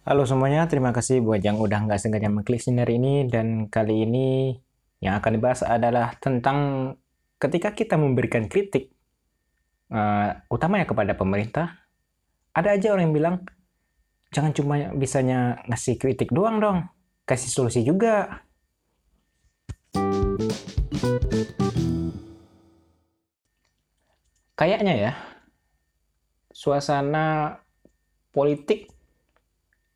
Halo semuanya, terima kasih buat yang udah nggak sengaja mengklik sini hari ini. Dan kali ini yang akan dibahas adalah tentang ketika kita memberikan kritik, uh, utamanya kepada pemerintah, ada aja orang yang bilang, jangan cuma bisanya ngasih kritik doang dong, kasih solusi juga. Kayaknya ya, suasana politik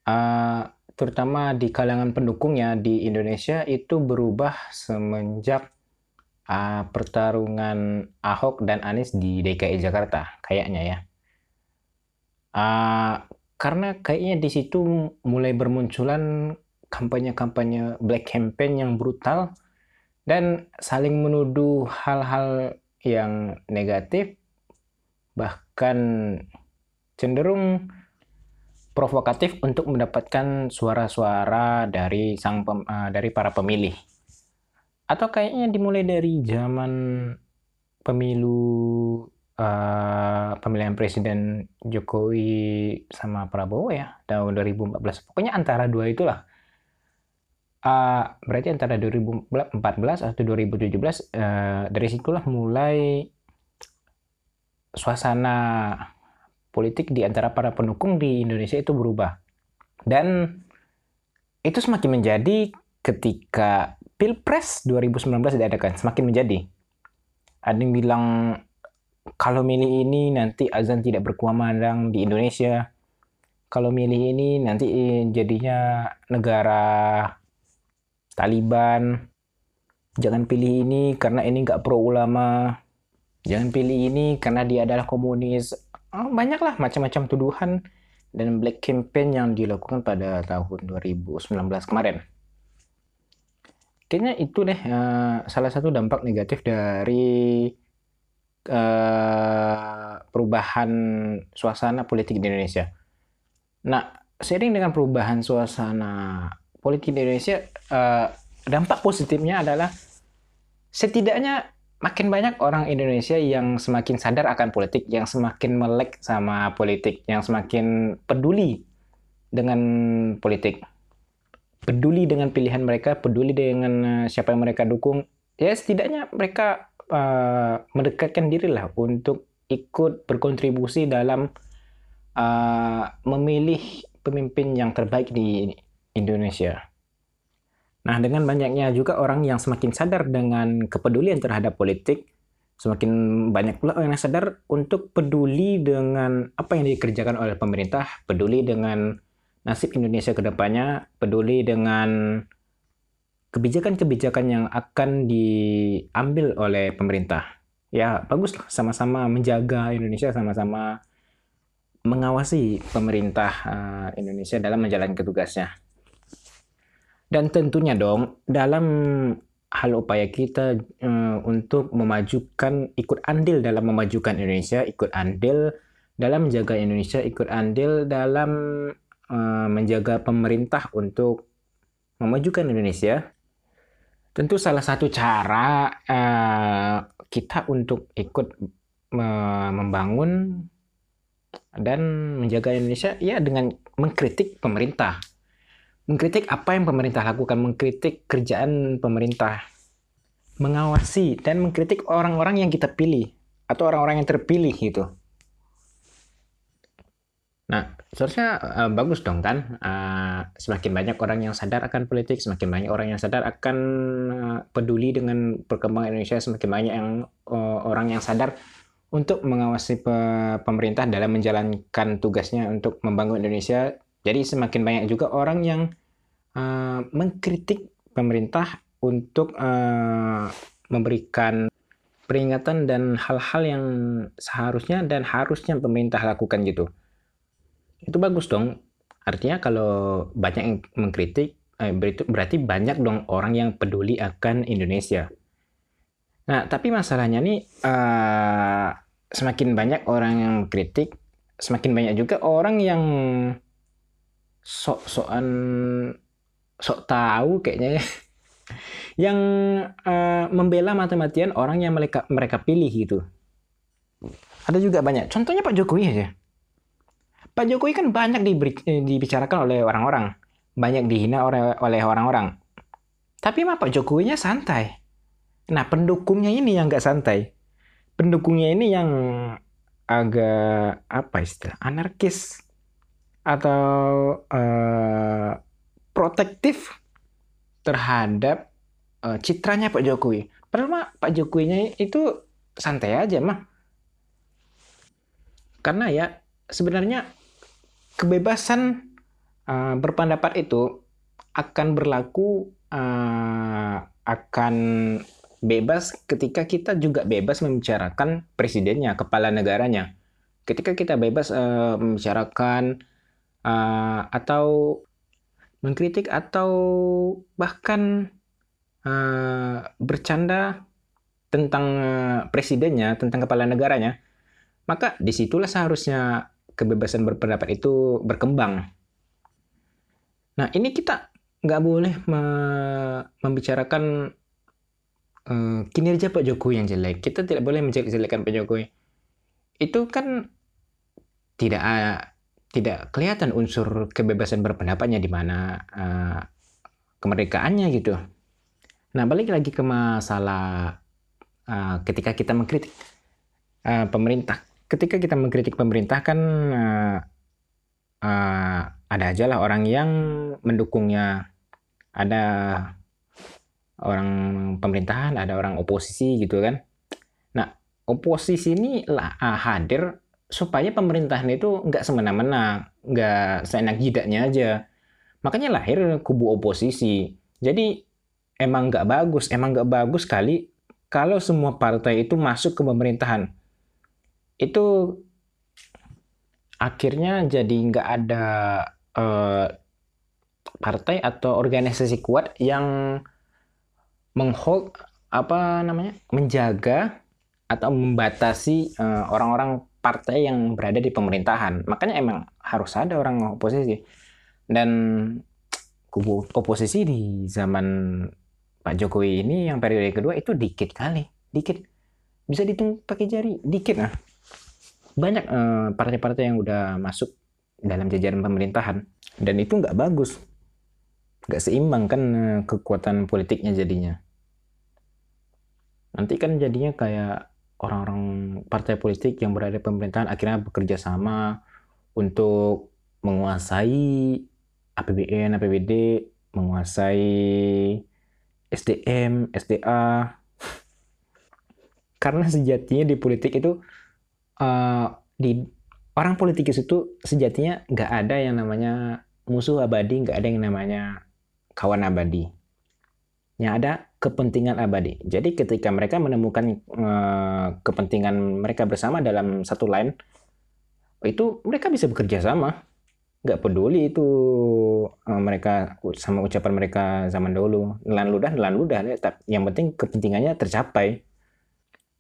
uh, terutama di kalangan pendukungnya di Indonesia itu berubah semenjak uh, pertarungan Ahok dan Anies di DKI Jakarta kayaknya ya. Uh, karena kayaknya di situ mulai bermunculan kampanye-kampanye black campaign yang brutal dan saling menuduh hal-hal yang negatif bahkan cenderung provokatif untuk mendapatkan suara-suara dari sang pem, uh, dari para pemilih. Atau kayaknya dimulai dari zaman pemilu uh, pemilihan presiden Jokowi sama Prabowo ya tahun 2014. Pokoknya antara dua itulah. Uh, berarti antara 2014 atau 2017 uh, dari situlah mulai suasana politik di antara para pendukung di Indonesia itu berubah. Dan itu semakin menjadi ketika Pilpres 2019 diadakan, semakin menjadi. Ada yang bilang kalau milih ini nanti azan tidak berkumandang di Indonesia. Kalau milih ini nanti jadinya negara Taliban. Jangan pilih ini karena ini nggak pro ulama. Jangan pilih ini karena dia adalah komunis oh, banyaklah macam-macam tuduhan dan black campaign yang dilakukan pada tahun 2019 kemarin. Kayaknya itu deh uh, salah satu dampak negatif dari uh, perubahan suasana politik di Indonesia. Nah, seiring dengan perubahan suasana politik di Indonesia, uh, dampak positifnya adalah setidaknya makin banyak orang Indonesia yang semakin sadar akan politik, yang semakin melek sama politik, yang semakin peduli dengan politik. Peduli dengan pilihan mereka, peduli dengan eh, siapa yang mereka dukung. Ya setidaknya mereka uh, mendekatkan diri lah untuk ikut berkontribusi dalam uh, memilih pemimpin yang terbaik di Indonesia. Nah, dengan banyaknya juga orang yang semakin sadar dengan kepedulian terhadap politik, semakin banyak pula orang yang sadar untuk peduli dengan apa yang dikerjakan oleh pemerintah, peduli dengan nasib Indonesia ke depannya, peduli dengan kebijakan-kebijakan yang akan diambil oleh pemerintah. Ya, bagus sama-sama menjaga Indonesia, sama-sama mengawasi pemerintah uh, Indonesia dalam menjalankan tugasnya. Dan tentunya dong dalam hal upaya kita uh, untuk memajukan ikut andil dalam memajukan Indonesia, ikut andil dalam menjaga Indonesia, ikut andil dalam uh, menjaga pemerintah untuk memajukan Indonesia. Tentu salah satu cara uh, kita untuk ikut membangun dan menjaga Indonesia ya dengan mengkritik pemerintah mengkritik apa yang pemerintah lakukan, mengkritik kerjaan pemerintah, mengawasi dan mengkritik orang-orang yang kita pilih atau orang-orang yang terpilih gitu. Nah, seharusnya uh, bagus dong kan, uh, semakin banyak orang yang sadar akan politik, semakin banyak orang yang sadar akan uh, peduli dengan perkembangan Indonesia, semakin banyak yang uh, orang yang sadar untuk mengawasi pe pemerintah dalam menjalankan tugasnya untuk membangun Indonesia jadi semakin banyak juga orang yang uh, mengkritik pemerintah untuk uh, memberikan peringatan dan hal-hal yang seharusnya dan harusnya pemerintah lakukan gitu. Itu bagus dong. Artinya kalau banyak yang mengkritik, eh, berarti banyak dong orang yang peduli akan Indonesia. Nah, tapi masalahnya nih uh, semakin banyak orang yang mengkritik, semakin banyak juga orang yang sok-sokan sok tahu kayaknya ya. yang uh, membela mati-matian orang yang mereka mereka pilih gitu. Ada juga banyak. Contohnya Pak Jokowi aja. Pak Jokowi kan banyak diberi, eh, dibicarakan oleh orang-orang, banyak dihina oleh oleh orang-orang. Tapi mah Pak Jokowinya santai. Nah pendukungnya ini yang nggak santai. Pendukungnya ini yang agak apa istilah anarkis atau uh, protektif terhadap uh, citranya Pak Jokowi. Padahal mah Pak Jokowinya itu santai aja mah. Karena ya sebenarnya kebebasan uh, berpendapat itu akan berlaku uh, akan bebas ketika kita juga bebas membicarakan presidennya, kepala negaranya. Ketika kita bebas uh, membicarakan uh, atau mengkritik atau bahkan uh, bercanda tentang uh, presidennya, tentang kepala negaranya, maka di situlah seharusnya kebebasan berpendapat itu berkembang. Nah ini kita nggak boleh me membicarakan uh, kinerja Pak Jokowi yang jelek. Kita tidak boleh menjelek-jelekan Pak Jokowi. Itu kan tidak tidak kelihatan unsur kebebasan berpendapatnya di mana uh, kemerdekaannya gitu. Nah balik lagi ke masalah uh, ketika kita mengkritik uh, pemerintah. Ketika kita mengkritik pemerintah kan uh, uh, ada aja lah orang yang mendukungnya, ada orang pemerintahan, ada orang oposisi gitu kan. Nah oposisi ini lah uh, hadir supaya pemerintahan itu nggak semena-mena, nggak seenak jidatnya aja. Makanya lahir kubu oposisi. Jadi emang nggak bagus, emang nggak bagus kali kalau semua partai itu masuk ke pemerintahan. Itu akhirnya jadi nggak ada uh, partai atau organisasi kuat yang menghold apa namanya menjaga atau membatasi uh, orang-orang partai yang berada di pemerintahan. Makanya emang harus ada orang oposisi. Dan kubu oposisi di zaman Pak Jokowi ini yang periode kedua itu dikit kali, dikit. Bisa dihitung pakai jari, dikit nah. Banyak eh, partai-partai yang udah masuk dalam jajaran pemerintahan dan itu nggak bagus, nggak seimbang kan uh, kekuatan politiknya jadinya. Nanti kan jadinya kayak orang-orang partai politik yang berada di pemerintahan akhirnya bekerja sama untuk menguasai APBN, APBD, menguasai SDM, SDA. Karena sejatinya di politik itu uh, di orang politik itu sejatinya nggak ada yang namanya musuh abadi, nggak ada yang namanya kawan abadi. Yang ada kepentingan abadi. Jadi ketika mereka menemukan uh, kepentingan mereka bersama dalam satu line, itu mereka bisa bekerja sama. Nggak peduli itu uh, mereka sama ucapan mereka zaman dahulu. Nelan ludah, nelan ludah. Yang penting kepentingannya tercapai.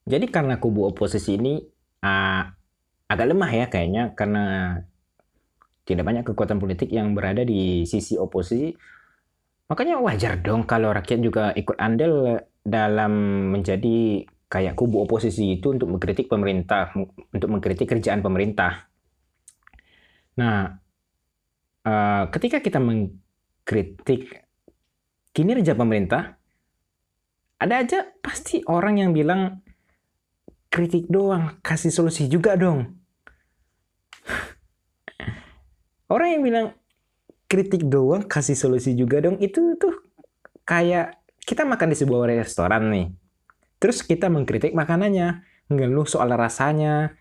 Jadi karena kubu oposisi ini uh, agak lemah ya kayaknya karena tidak banyak kekuatan politik yang berada di sisi oposisi Makanya wajar dong kalau rakyat juga ikut andil dalam menjadi kayak kubu oposisi itu untuk mengkritik pemerintah, untuk mengkritik kerjaan pemerintah. Nah, uh, ketika kita mengkritik kinerja pemerintah, ada aja pasti orang yang bilang kritik doang, kasih solusi juga dong. Orang yang bilang kritik doang kasih solusi juga dong. Itu tuh kayak kita makan di sebuah restoran nih. Terus kita mengkritik makanannya ngeluh soal rasanya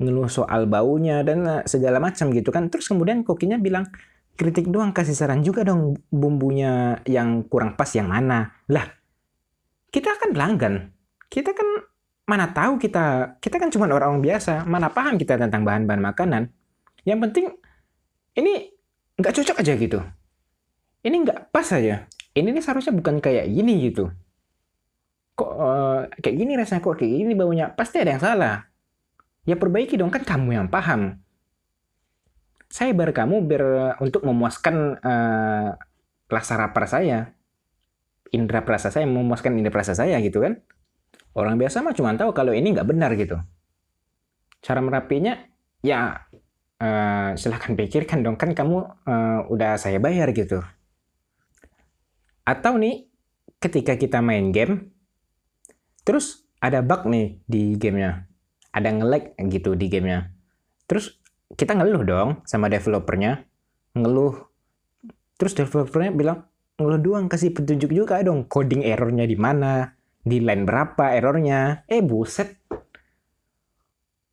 ngeluh soal baunya dan eh, segala macam gitu kan. Terus kemudian kokinya bilang kritik doang kasih saran juga dong bumbunya yang kurang pas yang mana. Lah kita kan pelanggan. Kita kan mana tahu kita kita kan cuma orang, -orang biasa. Mana paham kita tentang bahan-bahan makanan? Yang penting ini nggak cocok aja gitu. Ini nggak pas aja. Ini nih seharusnya bukan kayak gini gitu. Kok uh, kayak gini rasanya kok kayak gini baunya? Pasti ada yang salah. Ya perbaiki dong kan kamu yang paham. Saya bar kamu biar untuk memuaskan uh, rasa rapar saya. Indra perasa saya memuaskan indra perasa saya gitu kan. Orang biasa mah cuma tahu kalau ini nggak benar gitu. Cara merapinya ya uh, silahkan pikirkan dong kan kamu uh, udah saya bayar gitu. Atau nih ketika kita main game terus ada bug nih di gamenya. Ada nge-lag gitu di gamenya. Terus kita ngeluh dong sama developernya. Ngeluh. Terus developernya bilang ngeluh doang kasih petunjuk juga dong coding errornya di mana di line berapa errornya. Eh buset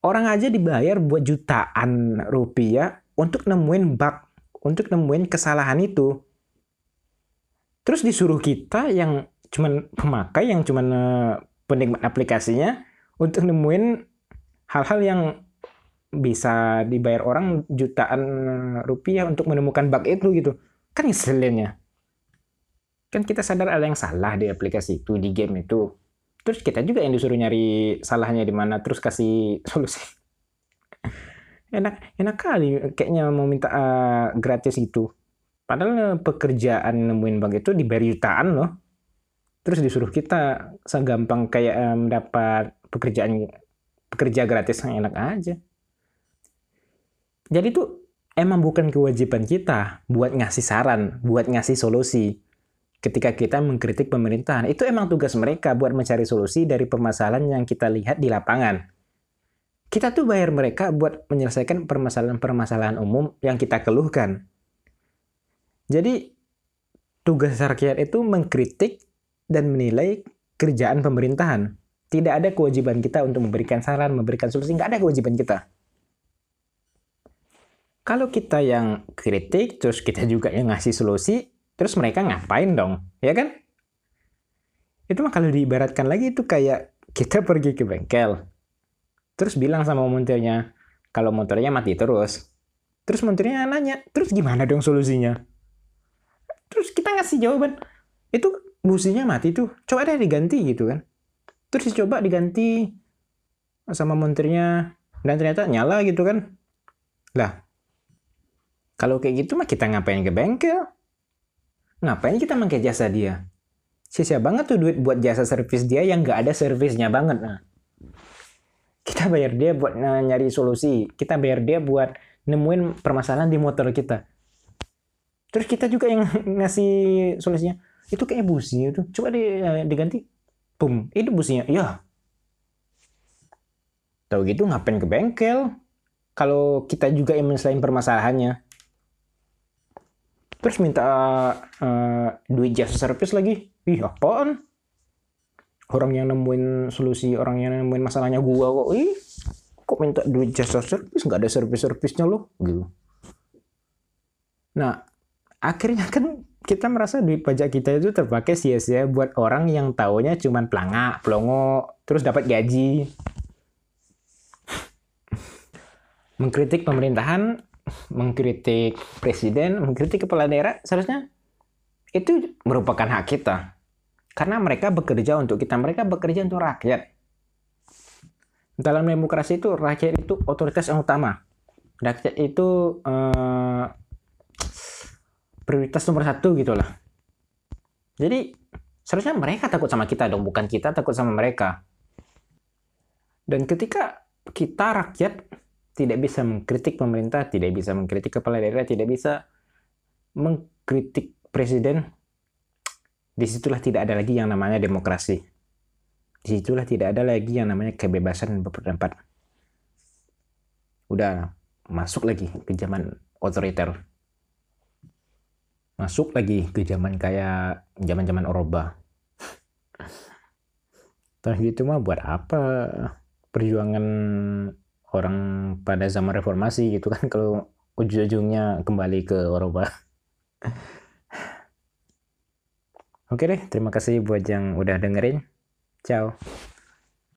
orang aja dibayar buat jutaan rupiah untuk nemuin bug untuk nemuin kesalahan itu. Terus disuruh kita yang cuman pemakai yang cuman uh, penikmat aplikasinya untuk nemuin hal-hal yang bisa dibayar orang jutaan rupiah untuk menemukan bug itu gitu. Kan ngeselinnya kan kita sadar ada yang salah di aplikasi itu di game itu terus kita juga yang disuruh nyari salahnya di mana terus kasih solusi. Enak enak kali kayaknya mau minta uh, gratis itu. Padahal pekerjaan nemuin bug itu dibayar jutaan loh. Terus disuruh kita segampang kayak mendapat pekerjaan pekerja gratis yang enak aja. Jadi tuh emang bukan kewajiban kita buat ngasih saran buat ngasih solusi ketika kita mengkritik pemerintahan. Itu emang tugas mereka buat mencari solusi dari permasalahan yang kita lihat di lapangan. Kita tuh bayar mereka buat menyelesaikan permasalahan-permasalahan umum yang kita keluhkan. Jadi, tugas rakyat itu mengkritik dan menilai kerjaan pemerintahan. Tidak ada kewajiban kita untuk memberikan saran, memberikan solusi. Nggak ada kewajiban kita. Kalau kita yang kritik, terus kita juga yang ngasih solusi, Terus mereka ngapain dong? Ya kan? Itu mah kalau diibaratkan lagi itu kayak kita pergi ke bengkel. Terus bilang sama montirnya, kalau motornya mati terus. Terus montirnya nanya, terus gimana dong solusinya? Terus kita ngasih jawaban, itu businya mati tuh, coba deh diganti gitu kan. Terus coba diganti sama montirnya, dan ternyata nyala gitu kan. Lah, kalau kayak gitu mah kita ngapain ke bengkel? Ngapain kita pakai jasa dia? Sia-sia banget tuh duit buat jasa servis dia yang nggak ada servisnya banget. Nah, kita bayar dia buat nyari solusi. Kita bayar dia buat nemuin permasalahan di motor kita. Terus kita juga yang ngasih solusinya. Itu kayak busi itu. Coba di, eh, diganti. Boom. Itu businya. Ya. Tahu gitu ngapain ke bengkel? Kalau kita juga yang menyelesaikan permasalahannya terus minta uh, duit jasa servis lagi. Ih apaan? Orang yang nemuin solusi orang yang nemuin masalahnya gua kok. Ih kok minta duit jasa servis? Nggak ada servis servisnya loh. Gitu. Nah akhirnya kan kita merasa duit pajak kita itu terpakai sia-sia buat orang yang taunya cuman pelangak, pelongo, terus dapat gaji. Mengkritik pemerintahan mengkritik presiden, mengkritik kepala daerah, seharusnya itu merupakan hak kita. Karena mereka bekerja untuk kita, mereka bekerja untuk rakyat. Dalam demokrasi itu rakyat itu otoritas yang utama. Rakyat itu eh, prioritas nomor satu gitulah. Jadi seharusnya mereka takut sama kita dong, bukan kita takut sama mereka. Dan ketika kita rakyat tidak bisa mengkritik pemerintah, tidak bisa mengkritik kepala daerah, tidak bisa mengkritik presiden, di situlah tidak ada lagi yang namanya demokrasi. Di situlah tidak ada lagi yang namanya kebebasan berpendapat. Udah masuk lagi ke zaman otoriter. Masuk lagi ke zaman kayak zaman-zaman Oroba. Terus gitu mah buat apa perjuangan orang pada zaman reformasi gitu kan kalau ujung-ujungnya kembali ke Eropa. Oke deh, terima kasih buat yang udah dengerin. Ciao.